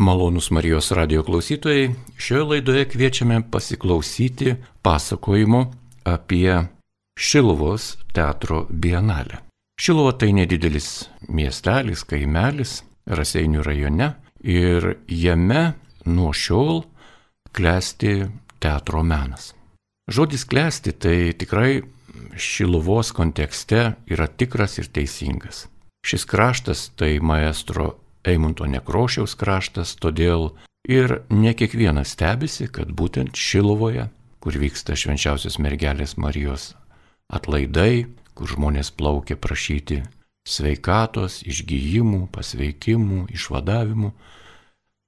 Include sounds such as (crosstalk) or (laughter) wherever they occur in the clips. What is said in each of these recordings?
Malonus Marijos radio klausytojai, šioje laidoje kviečiame pasiklausyti pasakojimo apie Šiluvos teatro bienalę. Šiluva tai nedidelis miestelis, kaimelis Raseinių rajone ir jame nuo šiol klesti teatro menas. Žodis klesti tai tikrai Šiluvos kontekste yra tikras ir teisingas. Šis kraštas tai maestro Eimunto Nekrošiaus kraštas, todėl ir ne kiekvienas stebisi, kad būtent Šilovoje, kur vyksta švenčiausios mergelės Marijos atlaidai, kur žmonės plaukia prašyti sveikatos, išgyjimų, pasveikimų, išvadavimų,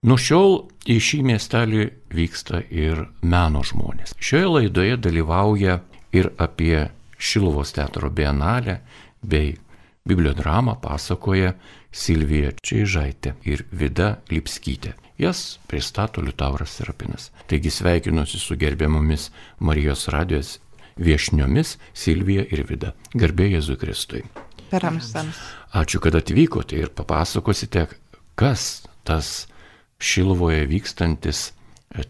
nuo šiol į šį miestelį vyksta ir meno žmonės. Šioje laidoje dalyvauja ir apie Šilovos teatro bienalę bei bibliodramą pasakoja Silvija Čiaižaitė ir Vida Lipskytė. Jas pristato Liutauras Serapinas. Taigi sveikinuosi su gerbiamomis Marijos radijos viešniomis Silvija ir Vida. Garbė Jėzui Kristui. Per amžiams. Ačiū, kad atvykote ir papasakosite, kas tas Šilvoje vykstantis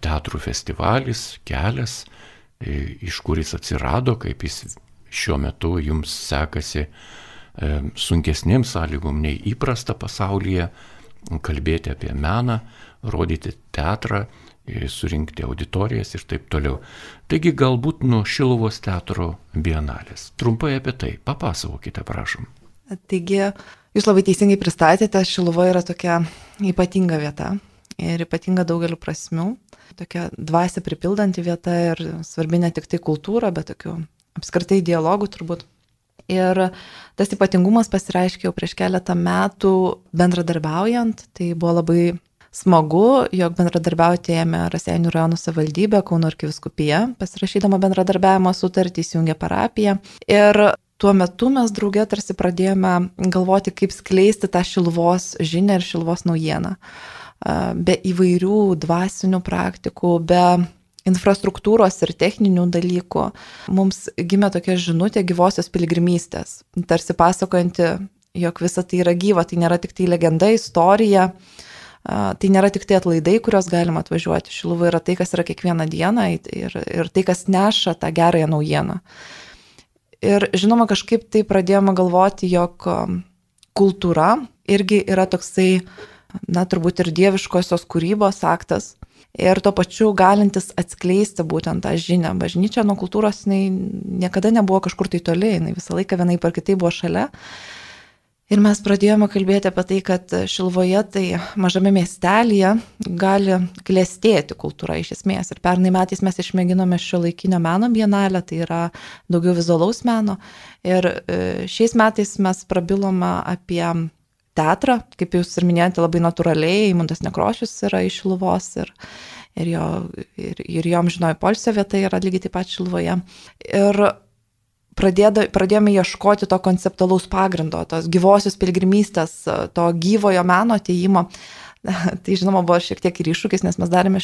teatrų festivalis, kelias, iš kur jis atsirado, kaip jis šiuo metu jums sekasi sunkesnėm sąlygom nei įprasta pasaulyje, kalbėti apie meną, rodyti teatrą, surinkti auditorijas ir taip toliau. Taigi galbūt nuo Šilovos teatro bienalės. Trumpai apie tai papasakokite, prašom. Taigi, jūs labai teisingai pristatėte, Šilovo yra tokia ypatinga vieta ir ypatinga daugeliu prasmių. Tokia dvasia pripildanti vieta ir svarbi ne tik tai kultūra, bet tokių apskritai dialogų turbūt Ir tas ypatingumas pasireiškė jau prieš keletą metų bendradarbiaujant. Tai buvo labai smagu, jog bendradarbiauti ėmė Raseinių rajonų savivaldybė, Kauno arkiviskupija, pasirašydama bendradarbiavimo sutartį įsijungė parapiją. Ir tuo metu mes draugė tarsi pradėjome galvoti, kaip skleisti tą šilvos žinią ir šilvos naujieną. Be įvairių dvasinių praktikų, be infrastruktūros ir techninių dalykų, mums gimė tokia žinutė gyvosios piligrimystės, tarsi pasakojanti, jog visa tai yra gyva, tai nėra tik tai legenda, istorija, tai nėra tik tai atlaidai, kuriuos galima atvažiuoti. Šiluva yra tai, kas yra kiekvieną dieną ir, ir tai, kas neša tą gerąją naujieną. Ir žinoma, kažkaip tai pradėjome galvoti, jog kultūra irgi yra toksai, na, turbūt ir dieviškosios kūrybos aktas, ir tuo pačiu galintis atskleisti būtent tą žinią. Bažnyčia nuo kultūros jinai niekada nebuvo kažkur tai toli, jinai visą laiką vienai par kitai buvo šalia. Ir mes pradėjome kalbėti apie tai, kad Šilvoje tai mažame miestelėje gali klėstėti kultūra iš esmės. Ir pernai metais mes išmėginome šio laikinio meno bienalę, tai yra daugiau vizualaus meno. Ir e, šiais metais mes prabilome apie teatrą, kaip jūs ir minėjote, labai natūraliai, Imundas Nekrošius yra iš Šiluvos ir, ir, jo, ir, ir jo amžinoji polsio vieta yra lygiai taip pat Šiluvoje. Ir pradėda, pradėjome ieškoti to konceptualaus pagrindo, tos gyvosios pilgrimystės, to gyvojo meno ateimo. Tai žinoma buvo šiek tiek ir iššūkis, nes mes darėme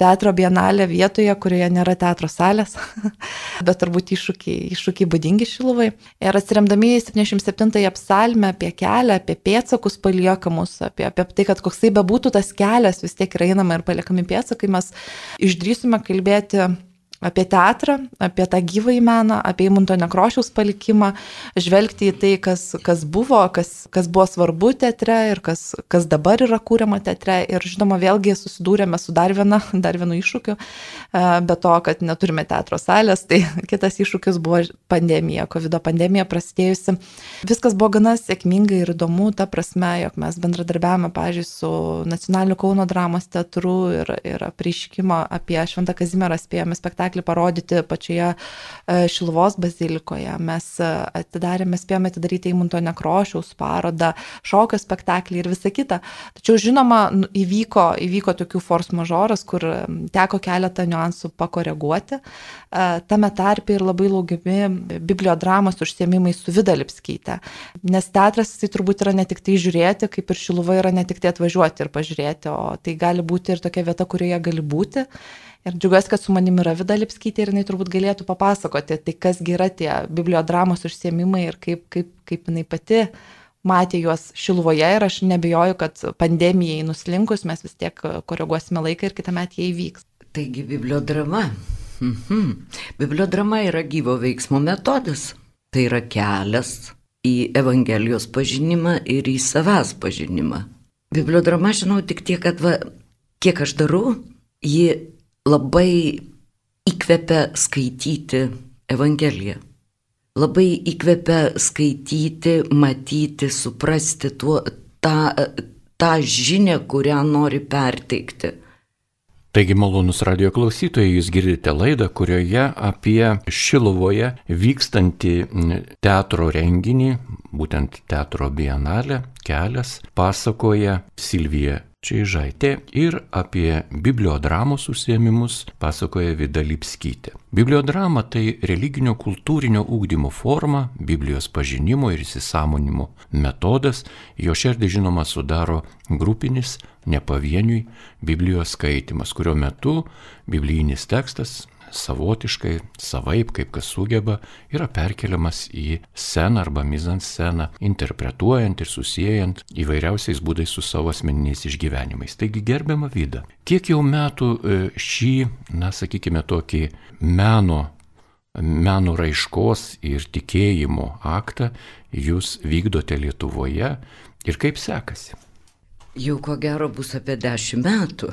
teatro bienalę vietoje, kurioje nėra teatro salės, (laughs) bet turbūt iššūkiai, iššūkiai būdingi šiluvai. Ir atsiremdami į 77-ąją psalmę apie kelią, apie pėtsakus paliekamus, apie, apie tai, kad koksai bebūtų tas kelias, vis tiek yra einama ir paliekami pėtsakai, mes išdrįsime kalbėti apie teatrą, apie tą gyvąjį meną, apie Imunto nekrošiaus palikimą, žvelgti į tai, kas, kas buvo, kas, kas buvo svarbu teatre ir kas, kas dabar yra kūriama teatre. Ir žinoma, vėlgi susidūrėme su dar, viena, (laughs) dar vienu iššūkiu, e, be to, kad neturime teatro salės, tai (laughs) kitas iššūkis buvo pandemija, COVID pandemija prasidėjusi. Viskas buvo gana sėkmingai ir įdomu, ta prasme, jog mes bendradarbiavome, pažiūrėjau, su Nacionaliniu Kauno dramos teatru ir, ir apriškimo apie Šventą Kazimierą spėjome spektaklį spektaklį parodyti pačioje e, Šilvos bazilikoje. Mes e, atidarėme, spėjome atidaryti Eimunto nekrošiaus parodą, šokio spektaklį ir visa kita. Tačiau žinoma, įvyko, įvyko tokių force majoras, kur teko keletą niuansų pakoreguoti. E, tame tarpe ir labai laukiami bibliodramos užsiemimai su Vidalipskyte. Nes teatras tai turbūt yra ne tik tai žiūrėti, kaip ir Šiluva yra ne tik tai atvažiuoti ir pažiūrėti, o tai gali būti ir tokia vieta, kurioje gali būti. Ir džiugiuosi, kad su manimi yra Vida Lipskytė ir jinai turbūt galėtų papasakoti, tai kasgi yra tie bibliodramos užsiemimai ir kaip, kaip, kaip jinai pati matė juos Šiluvoje ir aš nebejoju, kad pandemijai nuslinkus mes vis tiek koreguosime laiką ir kitą metą jie įvyks. Taigi bibliodrama. Mhm. Bibliodrama yra gyvo veiksmo metodas. Tai yra kelias į Evangelijos pažinimą ir į savęs pažinimą. Bibliodrama žinau tik tiek, kad va, kiek aš darau, ji labai įkvepia skaityti Evangeliją labai įkvepia skaityti, matyti, suprasti tuo, tą, tą žinę, kurią nori perteikti. Taigi malonus radio klausytojai, jūs girdite laidą, kurioje apie Šilovoje vykstantį teatro renginį, būtent teatro bienalę, kelias, pasakoja Silvija Čiaižaitė ir apie bibliodramos užsiemimus pasakoja Vida Lipskytė. Bibliodrama tai religinio kultūrinio ūkdymo forma, Biblijos pažinimo ir įsisamonimo metodas, jo šerdį žinoma sudaro grupinis, ne pavieniui Biblijos skaitimas, kurio metu biblijinis tekstas savotiškai, savaip, kaip kas sugeba, yra perkeliamas į sceną arba mizant sceną, interpretuojant ir susijęjant įvairiausiais būdais su savo asmeniniais išgyvenimais. Taigi gerbiama Vida, kiek jau metų e, šį, na sakykime, tokį meno meno raiškos ir tikėjimo aktą jūs vykdote Lietuvoje ir kaip sekasi? Jau ko gero bus apie dešimt metų.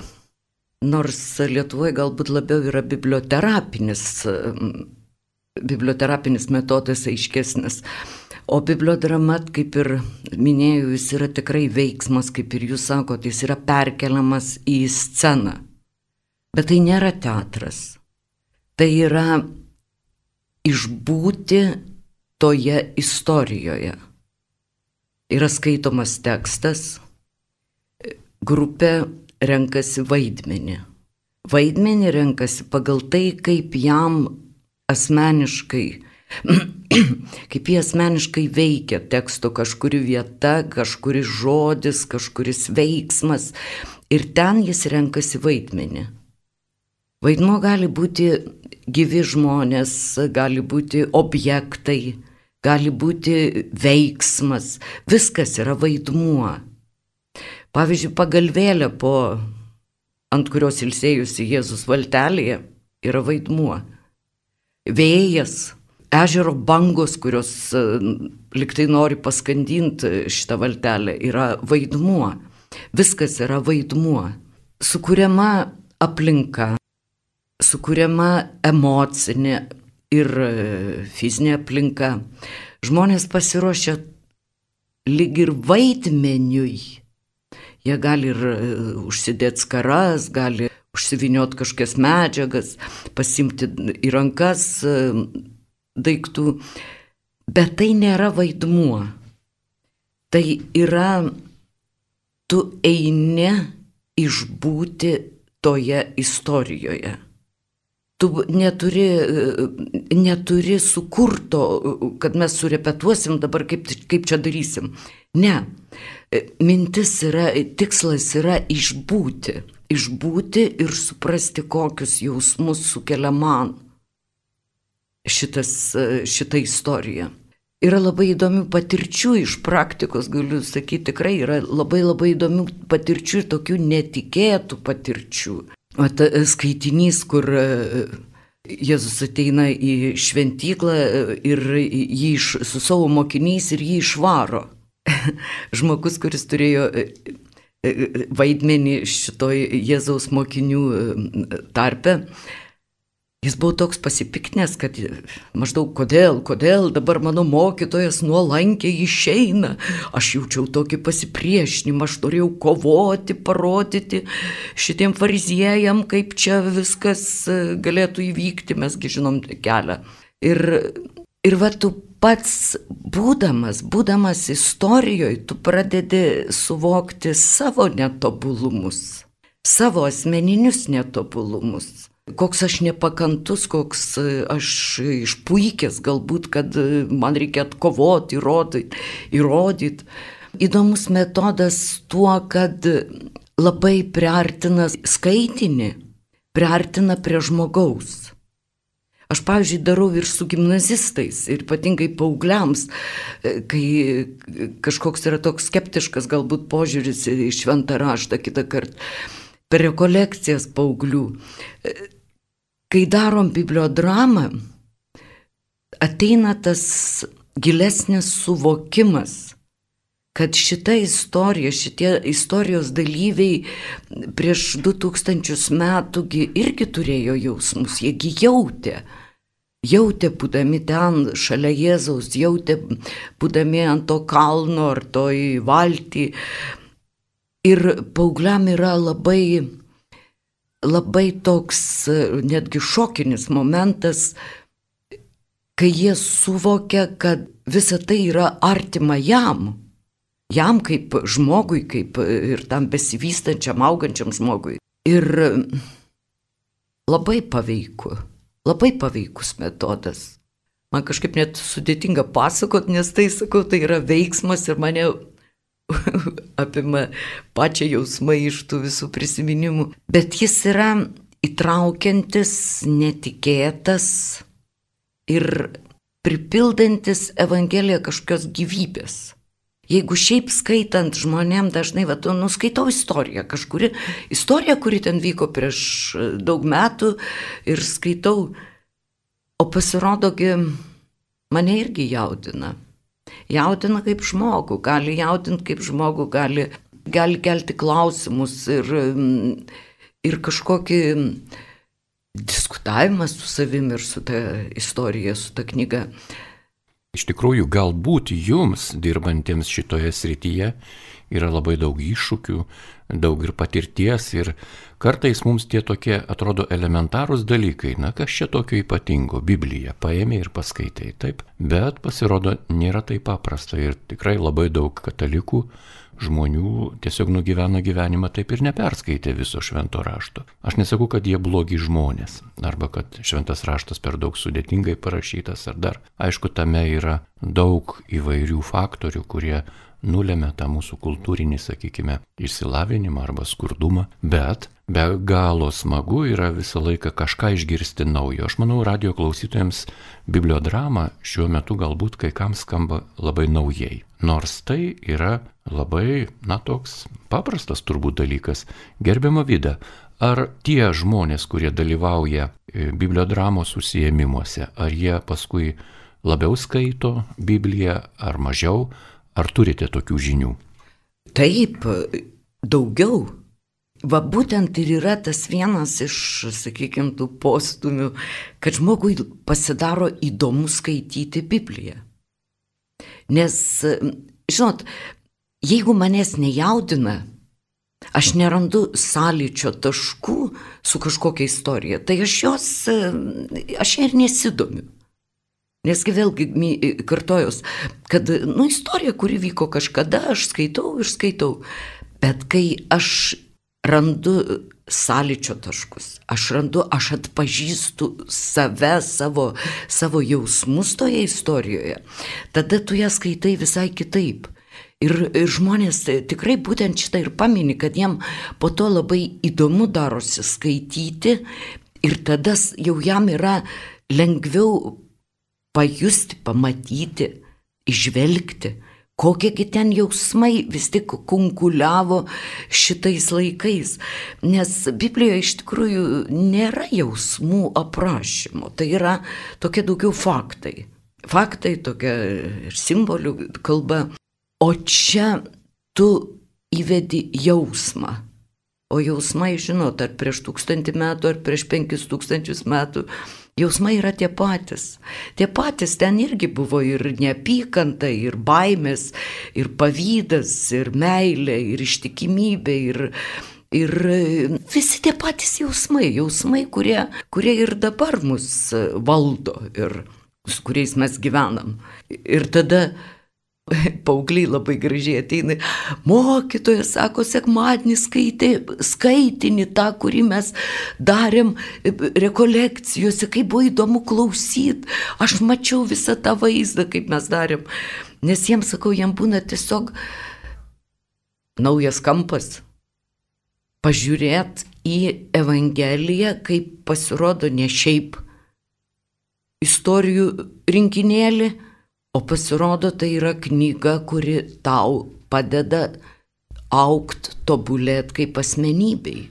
Nors Lietuvoje galbūt labiau yra biblioterapinis, biblioterapinis metodas aiškesnis. O bibliodrama, kaip ir minėjau, jis yra tikrai veiksmas, kaip ir jūs sakote, jis yra perkeliamas į sceną. Bet tai nėra teatras. Tai yra išbūti toje istorijoje. Yra skaitomas tekstas, grupė renkasi vaidmenį. Vaidmenį renkasi pagal tai, kaip jam asmeniškai, (clears throat) kaip jie asmeniškai veikia teksto kažkuri vieta, kažkuris žodis, kažkuris veiksmas ir ten jis renkasi vaidmenį. Vaidmo gali būti gyvi žmonės, gali būti objektai, gali būti veiksmas, viskas yra vaidmuo. Pavyzdžiui, pagalvėlė po ant kurios ilsėjusi Jėzus valtelėje yra vaidmuo. Vėjas, ežero bangos, kurios e, liktai nori paskandinti šitą valtelę, yra vaidmuo. Viskas yra vaidmuo. Sukūriama aplinka, sukūriama emocinė ir e, fizinė aplinka. Žmonės pasiruošia lyg ir vaidmeniui Jie gali ir e, užsidėti skaras, gali užsiviniot kažkokias medžiagas, pasimti į rankas e, daiktų, bet tai nėra vaidmuo. Tai yra, tu eini išbūti toje istorijoje. Tu neturi, e, neturi sukurto, kad mes surepetuosim dabar, kaip, kaip čia darysim. Ne, mintis yra, tikslas yra išbūti, išbūti ir suprasti, kokius jausmus sukelia man šitas, šita istorija. Yra labai įdomių patirčių iš praktikos, galiu sakyti, tikrai yra labai labai įdomių patirčių ir tokių netikėtų patirčių. O ta skaitinys, kur Jėzus ateina į šventyklą ir jį su savo mokiniais ir jį išvaro. (laughs) žmogus, kuris turėjo e, e, vaidmenį šitoj Jėzaus mokinių e, tarpe, jis buvo toks pasipiknęs, kad maždaug kodėl, kodėl dabar mano mokytojas nuolankiai išeina. Aš jaučiau tokį pasipriešinimą, aš norėjau kovoti, parodyti šitiem fariziejam, kaip čia viskas galėtų įvykti, mesgi žinom kelią. Ir, ir va tu pats būdamas, būdamas istorijoje, tu pradedi suvokti savo netobulumus, savo asmeninius netobulumus. Koks aš nepakantus, koks aš išpuikęs, galbūt, kad man reikia atkovoti, įrodyti. įrodyti. Įdomus metodas tuo, kad labai priartina skaitinį, priartina prie žmogaus. Aš, pavyzdžiui, darau ir su gimnazistais, ir ypatingai paaugliams, e, kai kažkoks yra toks skeptiškas galbūt požiūris į šventą raštą kitą kartą, per rekolekcijas paauglių. Kai darom bibliodramą, ateina tas gilesnis suvokimas kad šita istorija, šitie istorijos dalyviai prieš 2000 metų irgi turėjo jausmus, jiegi jautė. Jautė, būdami ten šalia Jėzaus, jautė, būdami ant to kalno ar toj valtį. Ir paaugliam yra labai, labai toks netgi šokinis momentas, kai jie suvokia, kad visa tai yra artima jam jam kaip žmogui, kaip ir tam besivystančiam, augančiam žmogui. Ir labai paveiku, labai paveikus metodas. Man kažkaip net sudėtinga pasakot, nes tai, sakau, tai yra veiksmas ir mane (laughs) apima pačią jausmą iš tų visų prisiminimų. Bet jis yra įtraukiantis, netikėtas ir pripildantis Evangeliją kažkokios gyvybės. Jeigu šiaip skaitant žmonėm dažnai, va, tu nuskaitau istoriją, kažkuri istorija, kuri ten vyko prieš e, daug metų ir skaitau, o pasirodogi mane irgi jaudina. Jaudina kaip žmogų, gali jaudinti kaip žmogų, gali, gali kelti klausimus ir, ir kažkokį diskutavimas su savimi ir su ta istorija, su ta knyga. Iš tikrųjų, galbūt jums, dirbantiems šitoje srityje, yra labai daug iššūkių, daug ir patirties ir kartais mums tie tokie atrodo elementarūs dalykai, na kas čia tokio ypatingo, Biblija, paėmė ir paskaitai, taip, bet pasirodo nėra taip paprasta ir tikrai labai daug katalikų žmonių tiesiog nugyvena gyvenimą taip ir neperskaitė viso švento rašto. Aš nesakau, kad jie blogi žmonės, arba kad šventas raštas per daug sudėtingai parašytas, ar dar. Aišku, tame yra daug įvairių faktorių, kurie nulėmė tą mūsų kultūrinį, sakykime, išsilavinimą arba skurdumą, bet be galo smagu yra visą laiką kažką išgirsti naujo. Aš manau, radio klausytojams bibliodrama šiuo metu galbūt kai kam skamba labai naujai. Nors tai yra labai, na, toks paprastas turbūt dalykas. Gerbiama Vida, ar tie žmonės, kurie dalyvauja e, bibliodramos užsiemimuose, ar jie paskui labiau skaito Bibliją ar mažiau, Ar turite tokių žinių? Taip, daugiau. Va būtent ir yra tas vienas iš, sakykime, tų postumių, kad žmogui pasidaro įdomu skaityti Bibliją. Nes, žinot, jeigu manęs nejaudina, aš nerandu sąlyčio taškų su kažkokia istorija, tai aš jos, aš ir nesidomiu. Nesgi vėlgi kartojus, kad, nu, istorija, kuri vyko kažkada, aš skaitau ir skaitau. Bet kai aš randu sąlyčio taškus, aš randu, aš atpažįstu save, savo, savo jausmus toje istorijoje, tada tu ją skaitai visai kitaip. Ir, ir žmonės tikrai būtent šitą ir pamini, kad jiem po to labai įdomu darosi skaityti ir tada jau jam yra lengviau pajusti, pamatyti, išvelgti, kokiegi ten jausmai vis tik kunkuliavo šitais laikais. Nes Biblijoje iš tikrųjų nėra jausmų aprašymo, tai yra tokie daugiau faktai. Faktai, tokia ir simbolių kalba. O čia tu įvedi jausmą. O jausmai, žinot, ar prieš tūkstantį metų, ar prieš penkis tūkstančius metų Jausmai yra tie patys. Tie patys ten irgi buvo ir neapykanta, ir baimės, ir pavydas, ir meilė, ir ištikimybė, ir, ir visi tie patys jausmai, jausmai, kurie, kurie ir dabar mus valdo ir su kuriais mes gyvenam. Ir tada (laughs) Paugliai labai gražiai ateina. Mokytojas sako, sekmadienį skaitė, skaitinį tą, kurį mes darėm rekolekcijose, kaip buvo įdomu klausyti. Aš mačiau visą tą vaizdą, kaip mes darėm. Nes jiems sakau, jiems būna tiesiog naujas kampas. Pažiūrėt į Evangeliją, kaip pasirodo ne šiaip istorijų rinkinėlį, o pasirodo tai yra knyga, kuri tau padeda aukt, tobulėt kaip asmenybei.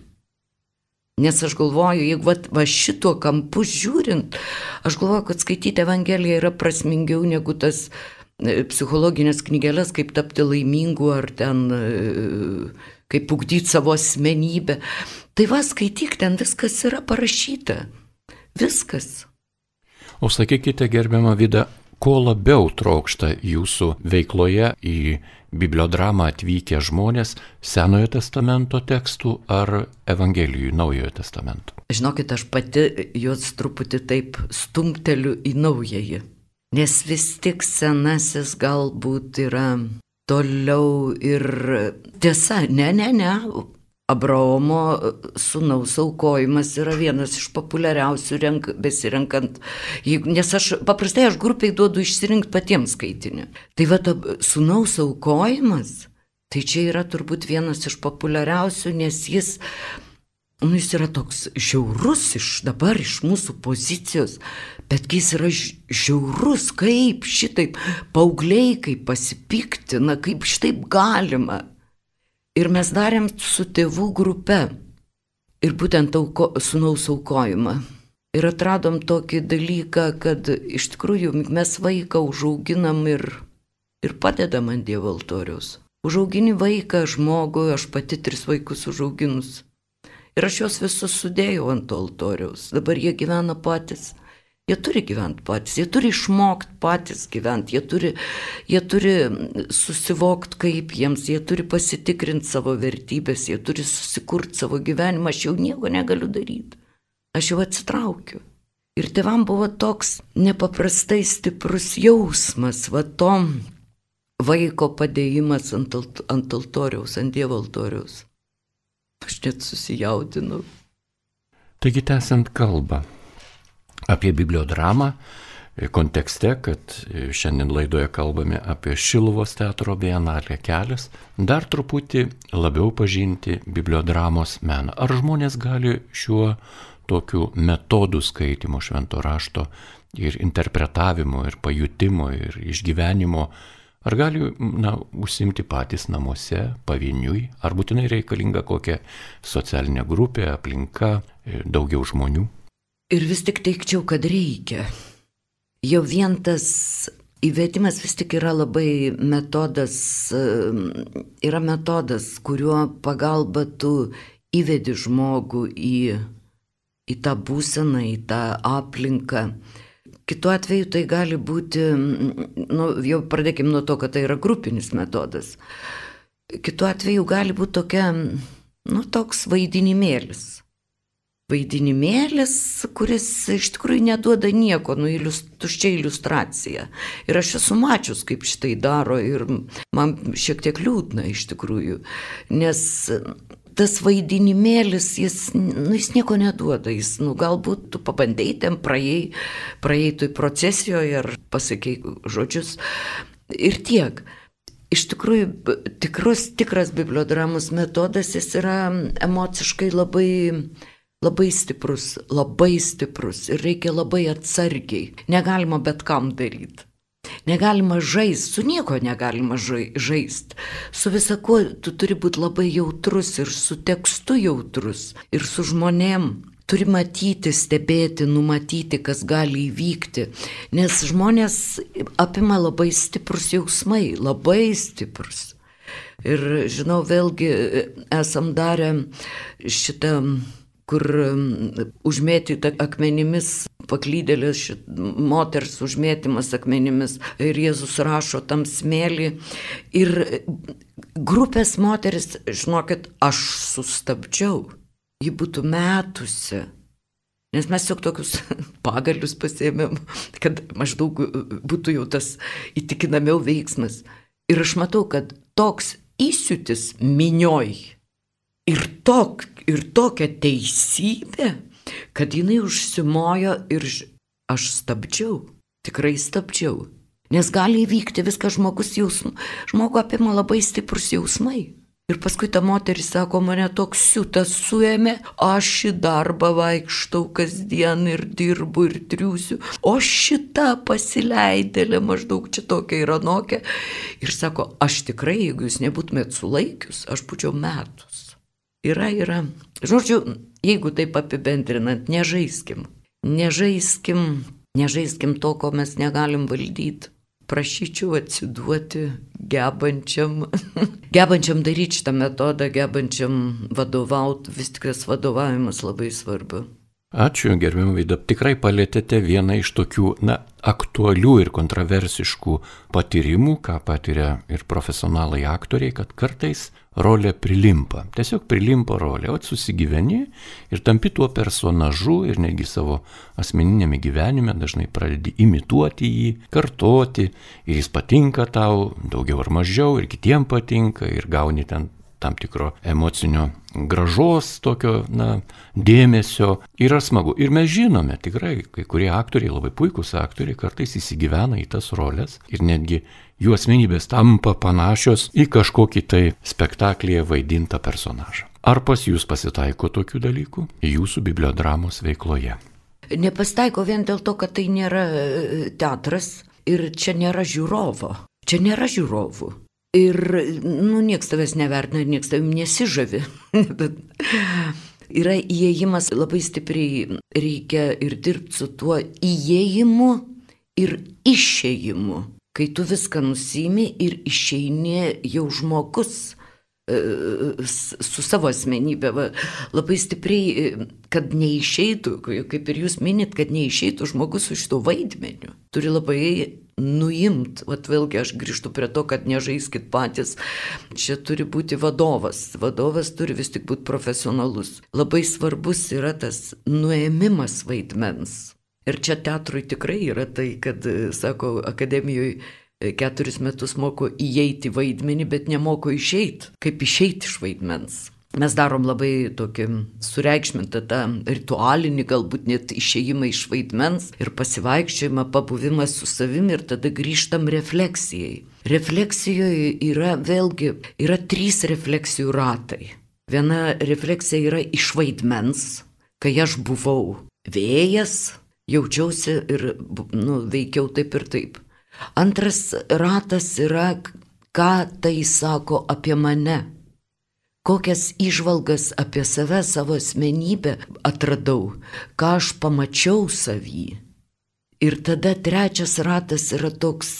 Nes aš galvoju, jeigu va, va šituo kampu žiūrint, aš galvoju, kad skaityti Evangeliją yra prasmingiau negu tas e, psichologinės knygelės, kaip tapti laimingu ar ten e, kaip ugdyti savo asmenybę. Tai va, skaityk, ten viskas yra parašyta. Viskas. O sakykite, gerbiama Vida, ko labiau trokšta jūsų veikloje į bibliodramą atvykę žmonės Senojo testamento tekstų ar Evangelijų Naujojo testamento? Žinokit, aš pati juos truputį taip stumteliu į naująjį. Nes vis tik senasis galbūt yra toliau ir tiesa, ne, ne, ne, Abraomo sunaus aukojimas yra vienas iš populiariausių renk, besirenkant, nes aš paprastai aš grupiai duodu išsirinkti patiems skaitinį. Tai va, sunaus aukojimas, tai čia yra turbūt vienas iš populiariausių, nes jis, nu, jis yra toks žiaurus iš dabar, iš mūsų pozicijos, betgi jis yra žiaurus, kaip šitaip, paaugliai, kaip pasipiktina, kaip šitaip galima. Ir mes darėm su tėvų grupe ir būtent auko, sunaus aukojimą. Ir atradom tokį dalyką, kad iš tikrųjų mes vaiką užauginam ir, ir padedam ant Dievo altoriaus. Užaugini vaiką, žmogų, aš pati tris vaikus užauginus. Ir aš juos visus sudėjau ant altoriaus. Dabar jie gyvena patys. Jie turi gyventi patys, jie turi išmokti patys gyventi, jie turi, jie turi susivokti kaip jiems, jie turi pasitikrinti savo vertybės, jie turi susikurti savo gyvenimą, aš jau nieko negaliu daryti. Aš jau atsitraukiu. Ir tevam buvo toks nepaprastai stiprus jausmas, va to vaiko padėjimas ant, ant altoriaus, ant Dievo altoriaus. Aš net susijaudinau. Taigi tęsiant kalbą, apie bibliodramą kontekste, kad šiandien laidoje kalbame apie Šiluvos teatro bienalę kelias, dar truputį labiau pažinti bibliodramos meną. Ar žmonės gali šiuo tokiu metodu skaitimo švento rašto ir interpretavimo, ir pajutimo, ir išgyvenimo, ar gali na, užsimti patys namuose, pavieniui, ar būtinai reikalinga kokia socialinė grupė, aplinka, daugiau žmonių? Ir vis tik teikčiau, kad reikia. Jau vien tas įvedimas vis tik yra labai metodas, yra metodas, kuriuo pagalba tu įvedi žmogų į, į tą būseną, į tą aplinką. Kitu atveju tai gali būti, nu, jau pradėkim nuo to, kad tai yra grupinis metodas. Kitu atveju gali būti tokia, nu, toks vaidinimėlis vaidinimėlis, kuris iš tikrųjų neduoda nieko, nu, iliust, tuščia iliustracija. Ir aš esu mačius, kaip šitai daro ir man šiek tiek liūdna iš tikrųjų, nes tas vaidinimėlis, jis, nu, jis nieko neduoda, jis, nu, galbūt tu pabandėjai ten, praėjai, praėjai toj procesijoje ar pasakėjai žodžius ir tiek. Iš tikrųjų, tikrus, tikras bibliodramus metodas, jis yra emociškai labai labai stiprus, labai stiprus ir reikia labai atsargiai. Negalima bet kam daryti. Negalima žaisti, su nieko negalima žaisti. Su visako tu turi būti labai jautrus ir su tekstu jautrus ir su žmonėm. Turi matyti, stebėti, numatyti, kas gali įvykti, nes žmonės apima labai stiprus jausmai, labai stiprus. Ir žinau, vėlgi esam darę šitą kur užmėtyta akmenimis, paklydėlės moters užmėtymas akmenimis ir Jėzus rašo tam smėlį. Ir grupės moteris, žinokit, aš sustabdžiau, ji būtų metusi. Nes mes jau tokius (laughs) pagalius pasėmėm, kad maždaug būtų jau tas įtikinamiau veiksmas. Ir aš matau, kad toks įsiutis minioj ir tok, ir tokia teisybė, kad jinai užsimojo ir aš stabdžiau, tikrai stabdžiau. Nes gali įvykti viskas žmogus jausmų, žmogų apima labai stiprus jausmai. Ir paskui ta moteris sako, mane toks siutas suėmė, aš į darbą vaikštau kasdien ir dirbu ir triusiu, o šita pasileidėlė maždaug čia tokia yra nokia. Ir sako, aš tikrai, jeigu jūs nebūtumėt sulaikius, aš būčiau metus. Yra, yra. Žodžiu, jeigu taip apibendrinant, nežaiskim. Nežaiskim, nežaiskim to, ko mes negalim valdyti prašyčiau atsiduoti gebančiam, (laughs) gebančiam daryti šitą metodą, gebančiam vadovauti, vis tik tas vadovavimas labai svarbu. Ačiū, gerbiam Vaida. Tikrai palėtėte vieną iš tokių, na, aktualių ir kontroversiškų patyrimų, ką patiria ir profesionalai aktoriai, kad kartais rolė prilimpa. Tiesiog prilimpa rolė, o susigyveni ir tampi tuo personažu ir netgi savo asmeninėme gyvenime dažnai pradedi imituoti jį, kartoti ir jis patinka tau daugiau ar mažiau ir kitiem patinka ir gauni ten tam tikro emocinio gražos, tokio, na, dėmesio. Yra smagu. Ir mes žinome, tikrai, kai kurie aktoriai, labai puikūs aktoriai, kartais įsigyvena į tas rolės ir netgi jų asmenybės tampa panašios į kažkokį tai spektaklyje vaidintą personažą. Ar pas jūs pasitaiko tokių dalykų jūsų bibliodramos veikloje? Nepastaiko vien dėl to, kad tai nėra e, teatras ir čia nėra žiūrovo. Čia nėra žiūrovų. Ir, nu, nieks tavęs nevertina ir nieks tavim nesižavi. (laughs) Yra įėjimas labai stipriai, reikia ir dirbti su tuo įėjimu ir išėjimu. Kai tu viską nusimi ir išeini jau žmogus e, su savo asmenybė, va, labai stipriai, e, kad neišeitų, kaip ir jūs minit, kad neišeitų žmogus su šito vaidmeniu. Turi labai nuimt, vat vėlgi aš grįžtu prie to, kad nežaiskit patys, čia turi būti vadovas, vadovas turi vis tik būti profesionalus. Labai svarbus yra tas nuėmimas vaidmens. Ir čia teatrui tikrai yra tai, kad, sako, akademijoje keturis metus moko įeiti vaidmenį, bet nemoko išeiti, kaip išeiti iš vaidmens. Mes darom labai tokį sureikšmintą tą ritualinį, galbūt net išėjimą iš vaidmens ir pasivaikščiojimą, pabuvimą su savimi ir tada grįžtam refleksijai. Refleksijoje yra vėlgi, yra trys refleksijų ratai. Viena refleksija yra iš vaidmens, kai aš buvau vėjas, jaučiausi ir nu, veikiau taip ir taip. Antras ratas yra, ką tai sako apie mane kokias išvalgas apie save, savo asmenybę atradau, ką aš pamačiau savį. Ir tada trečias ratas yra toks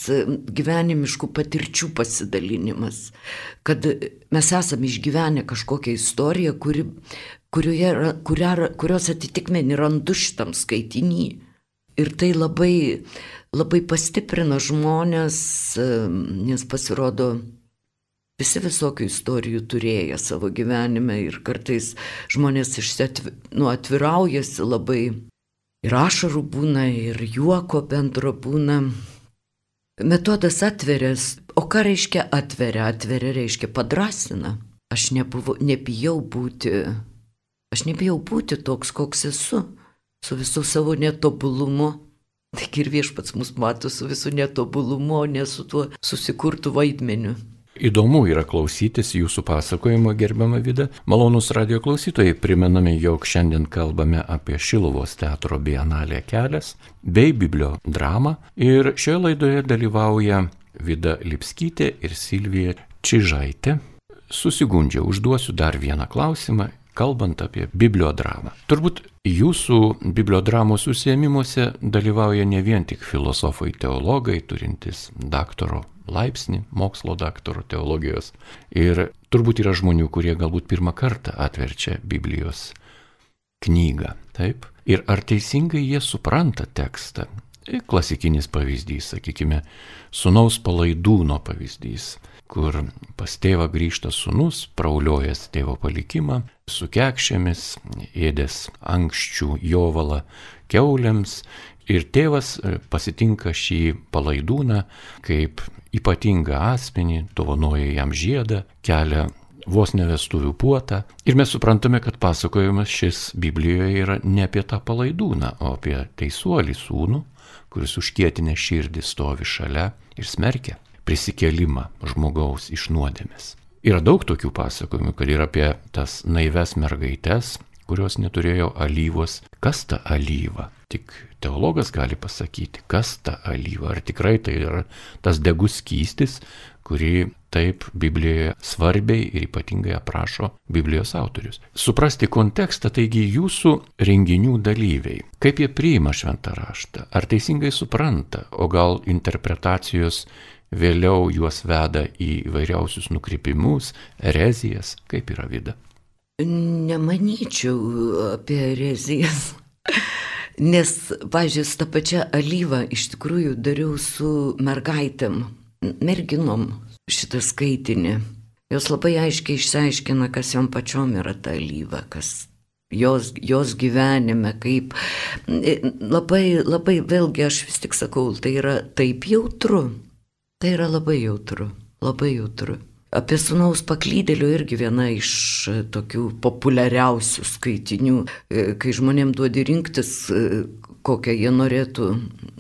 gyvenimiškų patirčių pasidalinimas, kad mes esame išgyvenę kažkokią istoriją, kuri, kurioje, kuria, kurios atitikmenį randu šitam skaitinį. Ir tai labai, labai pastiprina žmonės, nes pasirodo, Visi visokių istorijų turėję savo gyvenime ir kartais žmonės išsiatvi, nu, atviraujasi labai. Ir ašarų būna, ir juoko bendro būna. Metodas atveria, o ką reiškia atveria? Atveria reiškia padrasina. Aš nebuvo, nebijau būti, aš nebijau būti toks, koks esu, su visų savo netobulumu. Taigi ir viešpats mus mato su visų netobulumu, ne su tuo susikurtų vaidmeniu. Įdomu yra klausytis jūsų pasakojimo gerbiamą vidą. Malonus radio klausytojai primename, jog šiandien kalbame apie Šilovos teatro bienalę kelias bei biblio dramą ir šioje laidoje dalyvauja Vida Lipskytė ir Silvija Čižaitė. Susigundžiau, užduosiu dar vieną klausimą, kalbant apie bibliodramą. Turbūt jūsų bibliodramos užsiemimuose dalyvauja ne vien tik filosofai, teologai, turintys daktaro laipsnį mokslo daktaro teologijos. Ir turbūt yra žmonių, kurie galbūt pirmą kartą atverčia Biblijos knygą. Taip. Ir ar teisingai jie supranta tekstą? E, klasikinis pavyzdys, sakykime, sunaus palaidūno pavyzdys, kur pas tėvą grįžta sunus, prauliojęs tėvo palikimą, su kekšėmis, ėdės ankščių jovalą keuliams Ir tėvas e, pasitinka šį palaidūną kaip ypatingą asmenį, dovanoja jam žiedą, kelia vos nevestuvių puotą. Ir mes suprantame, kad pasakojimas šis Biblijoje yra ne apie tą palaidūną, o apie teisuolį sūnų, kuris užkietinę širdį stovi šalia ir smerkia prisikelimą žmogaus iš nuodėmės. Yra daug tokių pasakojimų, kad yra apie tas naives mergaitės, kurios neturėjo alyvos. Kas ta alyva? Tik teologas gali pasakyti, kas ta alyva. Ar tikrai tai yra tas degus skystis, kurį taip Biblijoje svarbiai ir ypatingai aprašo Biblijos autorius. Suprasti kontekstą, taigi jūsų renginių dalyviai, kaip jie priima šventą raštą, ar teisingai supranta, o gal interpretacijos vėliau juos veda į vairiausius nukrypimus, erezijas, kaip yra vida. Nemanyčiau apie erezijas. Nes, pažiūrėjau, tą pačią alyvą iš tikrųjų dariau su mergaitėm, merginom šitą skaitinį. Jos labai aiškiai išsiaiškina, kas jom pačiom yra ta alyva, kas jos, jos gyvenime, kaip labai, labai, vėlgi aš vis tik sakau, tai yra taip jautru, Tai yra labai jautru, labai jautru. Apie sunaus paklydėlių irgi viena iš e, tokių populiariausių skaitinių, e, kai žmonėm duodi rinktis, e, kokią jie norėtų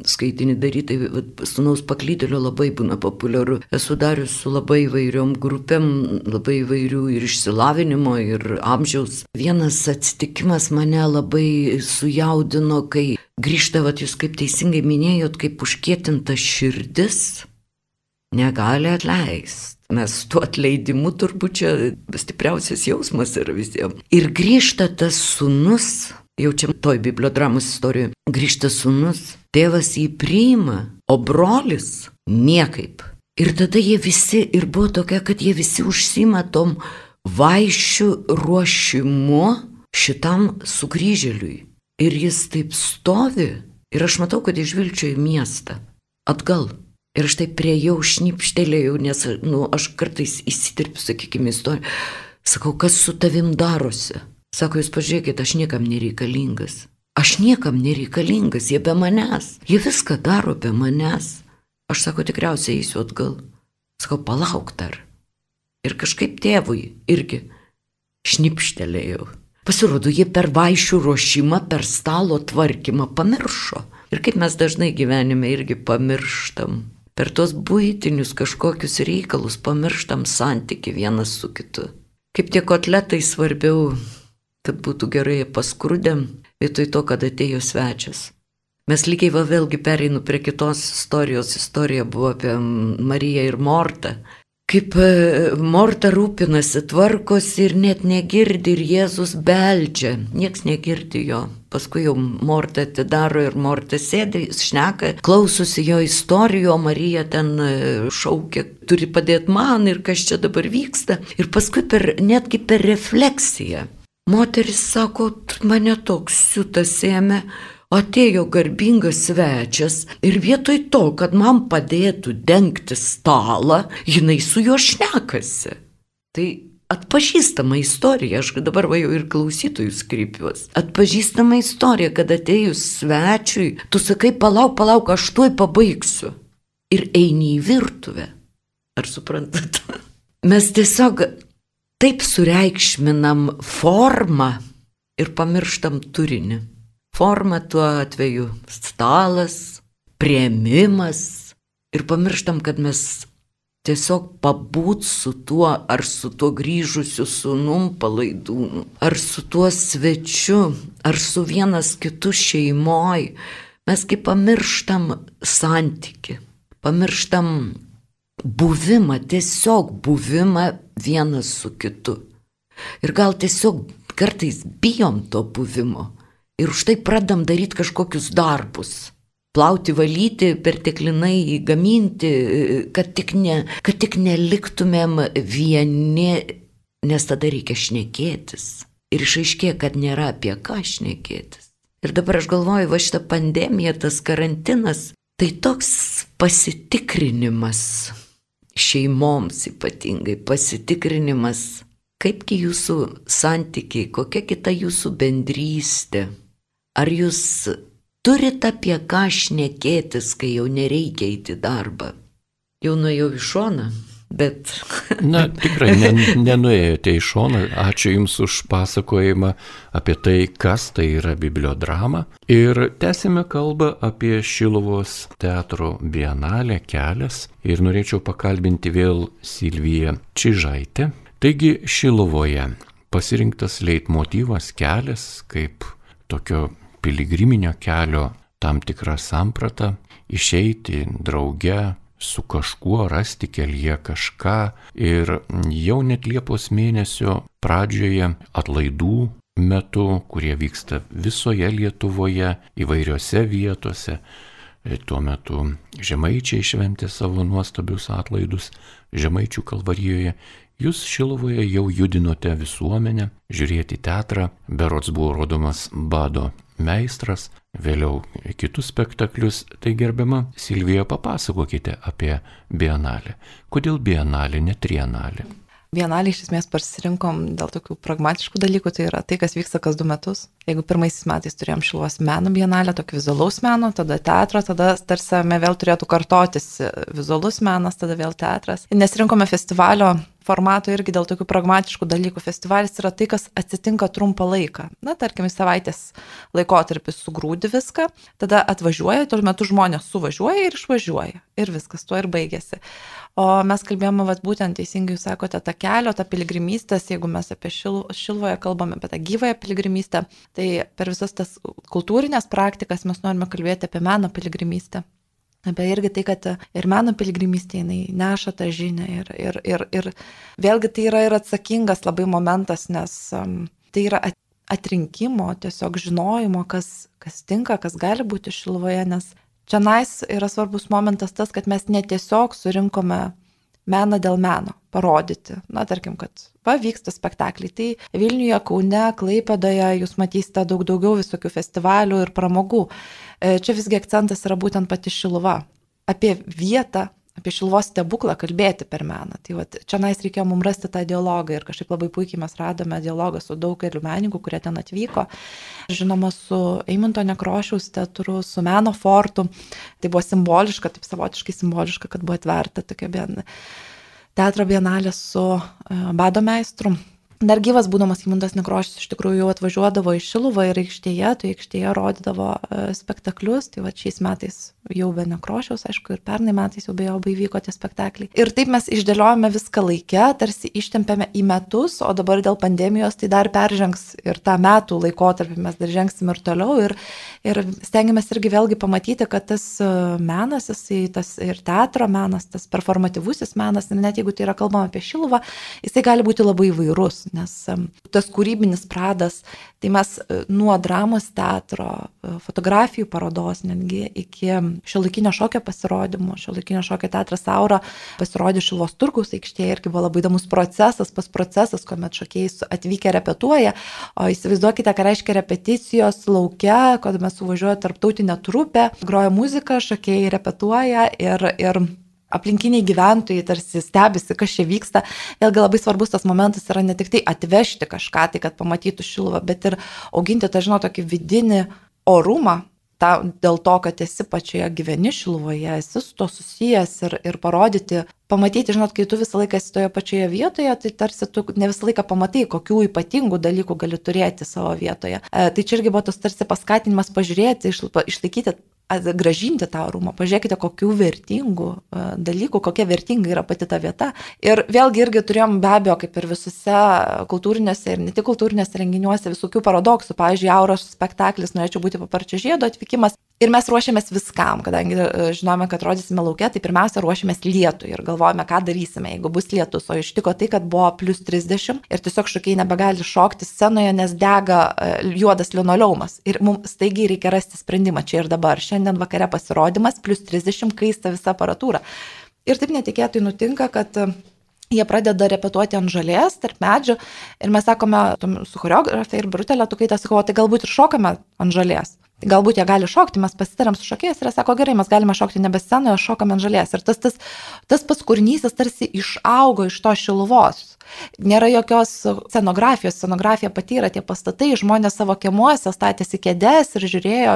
skaitinį daryti, tai sunaus paklydėlio labai būna populiaru. Esu darius su labai įvairiom grupėm, labai įvairių ir išsilavinimo, ir amžiaus. Vienas atsitikimas mane labai sujaudino, kai grįžtavat jūs, kaip teisingai minėjot, kaip užkietinta širdis negali atleisti. Mes tuo atleidimu turbūt čia stipriausias jausmas yra visiems. Ir grįžta tas sunus, jau čia toj bibliodramos istorijoje, grįžta sunus, tėvas jį priima, o brolis niekaip. Ir tada jie visi, ir buvo tokia, kad jie visi užsima tom vaišių ruošimu šitam sugrįžėliui. Ir jis taip stovi, ir aš matau, kad išvilčio į miestą. Atgal. Ir aš tai prie jau šnipštelėjau, nes, nu, aš kartais įsitirpiu, sakykime, istoriją. Sakau, kas su tavim darosi? Sako, jūs pažiūrėkit, aš niekam nereikalingas. Aš niekam nereikalingas, jie be manęs. Jie viską daro be manęs. Aš sako, tikriausiai eisiu atgal. Sakau, palauk dar. Ir kažkaip tėvui irgi šnipštelėjau. Pasirodo, jie per vaišių ruošimą, per stalo tvarkymą pamiršo. Ir kaip mes dažnai gyvenime irgi pamirštam per tos būtinius kažkokius reikalus pamirštam santyki vienas su kitu. Kaip tie kotletai svarbiau, kad būtų gerai paskrudėm, vietoj to, kad atėjo svečias. Mes lygiai va vėlgi pereinu prie kitos istorijos. Istorija buvo apie Mariją ir Mortą kaip e, Morta rūpinasi, tvarkosi ir net negirdi ir Jėzus beldžia, nieks negirdi jo. Paskui jau Morta atidaro ir Morta sėdi, šneka, klausosi jo istorijų, o Marija ten e, šaukia, turi padėti man ir kas čia dabar vyksta. Ir paskui per, netgi per refleksiją. Moteris sako, mane toks siutas ėmė, atėjo garbingas svečias ir vietoj to, kad man padėtų dengti stalą, jinai su juo šnekasi. Tai atpažįstama istorija, aš dabar va jau ir klausytojus kreipiuosi. Atpažįstama istorija, kad atėjus svečiui, tu sakai, palauk, palauk, aš tuoj pabaigsiu. Ir eini į virtuvę. Ar suprantat? (laughs) Mes tiesiog taip sureikšminam formą ir pamirštam turinį. Forma tuo atveju stalas, prieimimas ir pamirštam, kad mes tiesiog pabūt su tuo ar su tuo grįžusiu sunum palaidūnu, ar su tuo svečiu, ar su vienas kitu šeimoj. Mes kaip pamirštam santyki, pamirštam buvimą, tiesiog buvimą vienas su kitu. Ir gal tiesiog kartais bijom to buvimo ir už tai pradam daryti kažkokius darbus. Plauti, valyti, perteklinai gaminti, kad tik, ne, kad tik neliktumėm vieni, nes tada reikia šnekėtis. Ir išaiškė, kad nėra apie ką šnekėtis. Ir dabar aš galvoju, va šitą pandemiją, tas karantinas, tai toks pasitikrinimas šeimoms ypatingai, pasitikrinimas, kaipgi jūsų santykiai, kokia kita jūsų bendrystė. Ar jūs turite apie ką šnekėtis, kai jau nereikia eiti darbą? Jau nuėjau į šoną, bet. (laughs) Na, tikrai ne, nenuėjote į šoną. Ačiū Jums už pasakojimą apie tai, kas tai yra bibliodrama. Ir tęsime kalbą apie Šilovos teatro bienalę kelias. Ir norėčiau pakalbinti vėl Silviją Čižaitę. Taigi Šilovoje pasirinktas leitmotyvas kelias kaip tokio piligriminio kelio tam tikrą sampratą, išeiti drauge su kažkuo, rasti kelyje kažką. Ir jau net Liepos mėnesio pradžioje atlaidų metu, kurie vyksta visoje Lietuvoje, įvairiose vietose, Tuo metu žemaičiai šventė savo nuostabius atlaidus žemaičių kalvarijoje Jūs Šilovoje jau judinote visuomenę, žiūrėti teatrą, berots buvo rodomas Bado meistras, vėliau kitus spektaklius. Tai gerbiama Silvija, papasakokite apie Bienalę. Kodėl Bienalė, ne Trienalė? Bienalį iš esmės pasirinkom dėl tokių pragmatiškų dalykų, tai yra tai, kas vyksta kas du metus. Jeigu pirmaisiais metais turėjom Šilos meno bienalę, tokį vizualaus meno, tada teatro, tada tarsi vėl turėtų kartotis vizualus menas, tada vėl teatras. Nesirinkome festivalio formato irgi dėl tokių pragmatiškų dalykų. Festivalis yra tai, kas atsitinka trumpą laiką. Na, tarkim, savaitės laikotarpis sugrūdi viską, tada atvažiuoja, tuo metu žmonės suvažiuoja ir išvažiuoja. Ir viskas, tuo ir baigėsi. O mes kalbėjome, vat, būtent teisingai jūs sakote, tą kelio, tą piligrimystės, jeigu mes apie šil, Šilvoje kalbame apie tą gyvąją piligrimystę, tai per visas tas kultūrinės praktikas mes norime kalbėti apie meno piligrimystę apie irgi tai, kad ir meno piligrimystė jinai neša tą žinią ir, ir, ir, ir vėlgi tai yra ir atsakingas labai momentas, nes um, tai yra atrinkimo, tiesiog žinojimo, kas, kas tinka, kas gali būti šilvoje, nes čia nais yra svarbus momentas tas, kad mes netiesiog surinkome meną dėl meno parodyti. Na, tarkim, kad pavyksta spektakliai. Tai Vilniuje, Kaune, Klaipėdoje jūs matysite daug daugiau visokių festivalių ir pramogų. E, čia visgi akcentas yra būtent pati Šiluva. Apie vietą, apie Šiluvos stebuklą kalbėti per meną. Tai va, čia nais reikėjo mums rasti tą dialogą ir kažkaip labai puikiai mes radome dialogą su daugeliu menininkų, kurie ten atvyko. Žinoma, su Eiminto Nekrošiaus teatru, su Meno fortu. Tai buvo simboliška, taip savotiškai simboliška, kad buvo atverta tokia bien, teatro bienalė su uh, bado meistru Dar gyvas būdamas Imundas Nekrošius iš tikrųjų jau atvažiuodavo į Šiluvą ir aikštėje, tai aikštėje rodydavo e, spektaklius, tai va šiais metais jau be Nekrošiaus, aišku, ir pernai metais jau be jo įvyko tie spektakliai. Ir taip mes išdėliojame viską laikę, tarsi ištempėme į metus, o dabar dėl pandemijos tai dar peržengs ir tą metų laikotarpį mes dar žengsim ir toliau. Ir, ir stengiamės irgi vėlgi pamatyti, kad tas e, menas, jisai, tas ir teatro menas, tas performatyvusis menas, net jeigu tai yra kalbama apie Šiluvą, jisai gali būti labai įvairus nes tas kūrybinis pradas, tai mes e, nuo dramos teatro, e, fotografijų parodos netgi iki šiolaikinio šokio pasirodymų, šiolaikinio šokio teatras Aura pasirodė Šilos turgus aikštėje irgi buvo labai įdomus procesas, pas procesas, kuomet šokėjai atvykę repetuoja, o įsivaizduokite, ką reiškia repeticijos laukia, kad mes suvažiuoja tarptautinė trupė, groja muzika, šokėjai repetuoja ir, ir aplinkiniai gyventojai tarsi stebisi, kas čia vyksta. Vėlgi labai svarbus tas momentas yra ne tik tai atvežti kažką, tai kad pamatytų šiluvą, bet ir auginti tą, žinot, tokį vidinį orumą, ta, dėl to, kad esi pačioje gyveni šiluvoje, esi su to susijęs ir, ir parodyti, pamatyti, žinot, kai tu visą laiką esi toje pačioje vietoje, tai tarsi tu ne visą laiką pamatai, kokių ypatingų dalykų gali turėti savo vietoje. E, tai čia irgi buvo tas tarsi paskatinimas pažiūrėti, išlaikyti gražinti tą orumą. Pažiūrėkite, kokių vertingų dalykų, kokia vertinga yra pati ta vieta. Ir vėlgi irgi turėjom be abejo, kaip ir visose kultūrinėse ir ne tik kultūrinėse renginiuose, visokių paradoksų. Pavyzdžiui, Auros spektaklis, norėčiau būti paparčio žiedo atvykimas. Ir mes ruošiamės viskam, kadangi e, žinome, kad rodysime laukia, tai pirmiausia ruošiamės lietui ir galvojame, ką darysime, jeigu bus lietus. O ištiko tai, kad buvo plus 30 ir tiesiog šokiai nebegali šokti scenoje, nes dega e, juodas linoleumas. Ir mums staigiai reikia rasti sprendimą čia ir dabar. Šiandien vakare pasirodymas, plus 30 kaista visa aparatūra. Ir taip netikėtai nutinka, kad jie pradeda repetuoti ant žalės, tarp medžių ir mes sakome su choreografė ir kai tas sakau, tai galbūt ir šokame ant žalės. Tai galbūt jie gali šokti, mes pasitarėm su šokėjais ir jie sako, gerai, mes galime šokti nebe scenoje, šokame ant žalės. Ir tas, tas, tas pats kūrinys, tarsi išaugo iš to šiluvos. Nėra jokios scenografijos, scenografija pati yra tie pastatai, žmonės savo kiemuose statėsi kėdės ir žiūrėjo,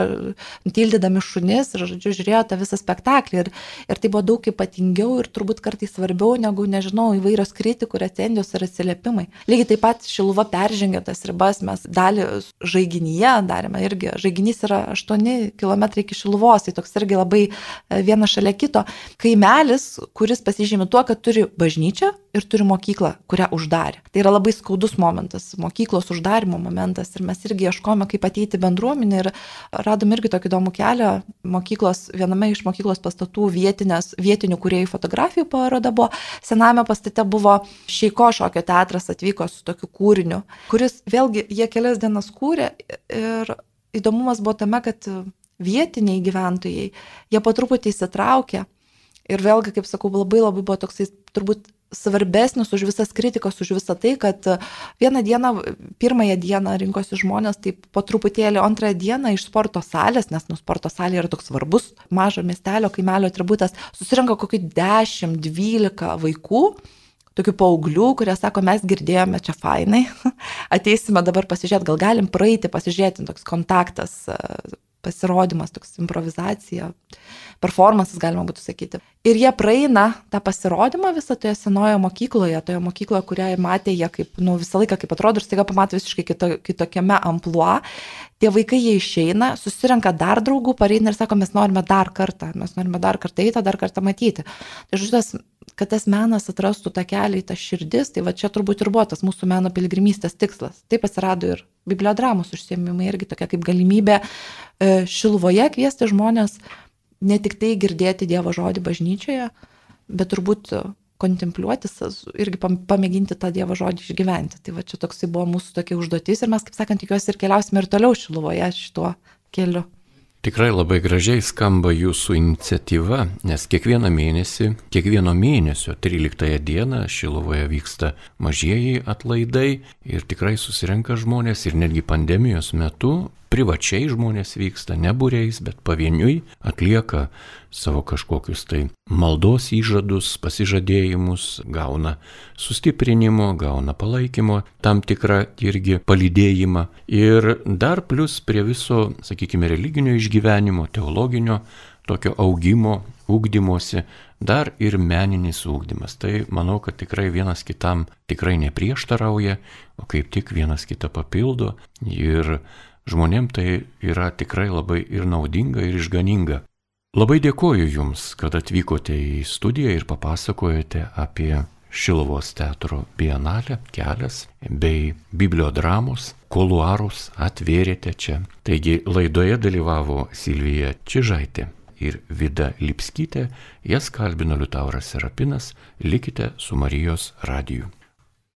tildydami šunis ir, žodžiu, žiūrėjo tą visą spektaklį. Ir, ir tai buvo daug ypatingiau ir turbūt kartais svarbiau negu, nežinau, įvairios kritikų, recenzijos ir atsiliepimai. Lygiai taip pat Šiluva peržengė tas ribas, mes dalį žaiginyje darėme irgi. Žaiginys yra 8 km iki Šiluvos, tai toks irgi labai e, vienas šalia kito. Kaimelis, kuris pasižymi tuo, kad turi bažnyčią ir turi mokyklą, kurią uždarė. Tai yra labai skaudus momentas, mokyklos uždarimo momentas ir mes irgi ieškome, kaip ateiti bendruomenį ir radom irgi tokį įdomų kelią. Mokyklos, viename iš mokyklos pastatų vietinės, vietinių kuriejų fotografijų paroda buvo, sename pastate buvo Šeiko šokio teatras atvyko su tokiu kūriniu, kuris vėlgi jie kelias dienas kūrė ir įdomumas buvo tame, kad vietiniai gyventojai, jie po truputį įsitraukė. Ir vėlgi, kaip sakau, labai labai buvo toksai turbūt svarbesnis už visas kritikas, už visą tai, kad vieną dieną, pirmąją dieną rinkosi žmonės, taip po truputėlį antrąją dieną iš sporto salės, nes nu sporto salė yra toks svarbus mažo miestelio, kaimelio atributas, susirinko kokį 10-12 vaikų tokių paauglių, kurie sako, mes girdėjome čia fainai, (laughs) ateisime dabar pasižiūrėti, gal galim praeiti, pasižiūrėti, toks kontaktas, pasirodymas, toks improvizacija, performances galima būtų sakyti. Ir jie praeina tą pasirodymą visą toje senoje mokykloje, toje mokykloje, kurią matė jie kaip, nu, visą laiką kaip atrodo ir staiga pamato visiškai kito, kitokiame ampluo. Tie vaikai jie išeina, susirenka dar draugų, pareina ir sako, mes norime dar kartą, mes norime dar kartą eiti, dar kartą matyti. Tai žodžiu, kad tas menas atrastų tą kelią į tą širdis, tai va čia turbūt ir buvo tas mūsų meno piligrimystės tikslas. Taip atsirado ir bibliodramos užsiemimai irgi tokia kaip galimybė e, Šilvoje kviesti žmonės ne tik tai girdėti Dievo žodį bažnyčioje, bet turbūt kontempliuoti, irgi pamėginti tą Dievo žodį išgyventi. Tai va čia toksai buvo mūsų tokia užduotis ir mes, kaip sakant, tikiuosi ir keliausime ir toliau Šiluvoje šituo keliu. Tikrai labai gražiai skamba jūsų iniciatyva, nes kiekvieną mėnesį, kiekvieno mėnesio 13 dieną Šilovoje vyksta mažieji atlaidai ir tikrai susirenka žmonės ir netgi pandemijos metu privačiai žmonės vyksta, ne būriais, bet pavieniui atlieka savo kažkokius tai maldos įžadus, pasižadėjimus, gauna sustiprinimo, gauna palaikymo, tam tikrą irgi palydėjimą. Ir dar plus prie viso, sakykime, religinio išgyvenimo, teologinio tokio augimo, ūkdymosi, dar ir meninis ūkdymas. Tai manau, kad tikrai vienas kitam tikrai neprieštarauja, o kaip tik vienas kitą papildo ir žmonėm tai yra tikrai labai ir naudinga, ir išganinga. Labai dėkoju Jums, kad atvykote į studiją ir papasakojote apie Šilovos teatro bienalę kelias bei bibliodramos, koluarus atvėrėte čia. Taigi laidoje dalyvavo Silvija Čižaitė ir Vida Lipskytė, jas kalbino Liutauras Serapinas, likite su Marijos radiju.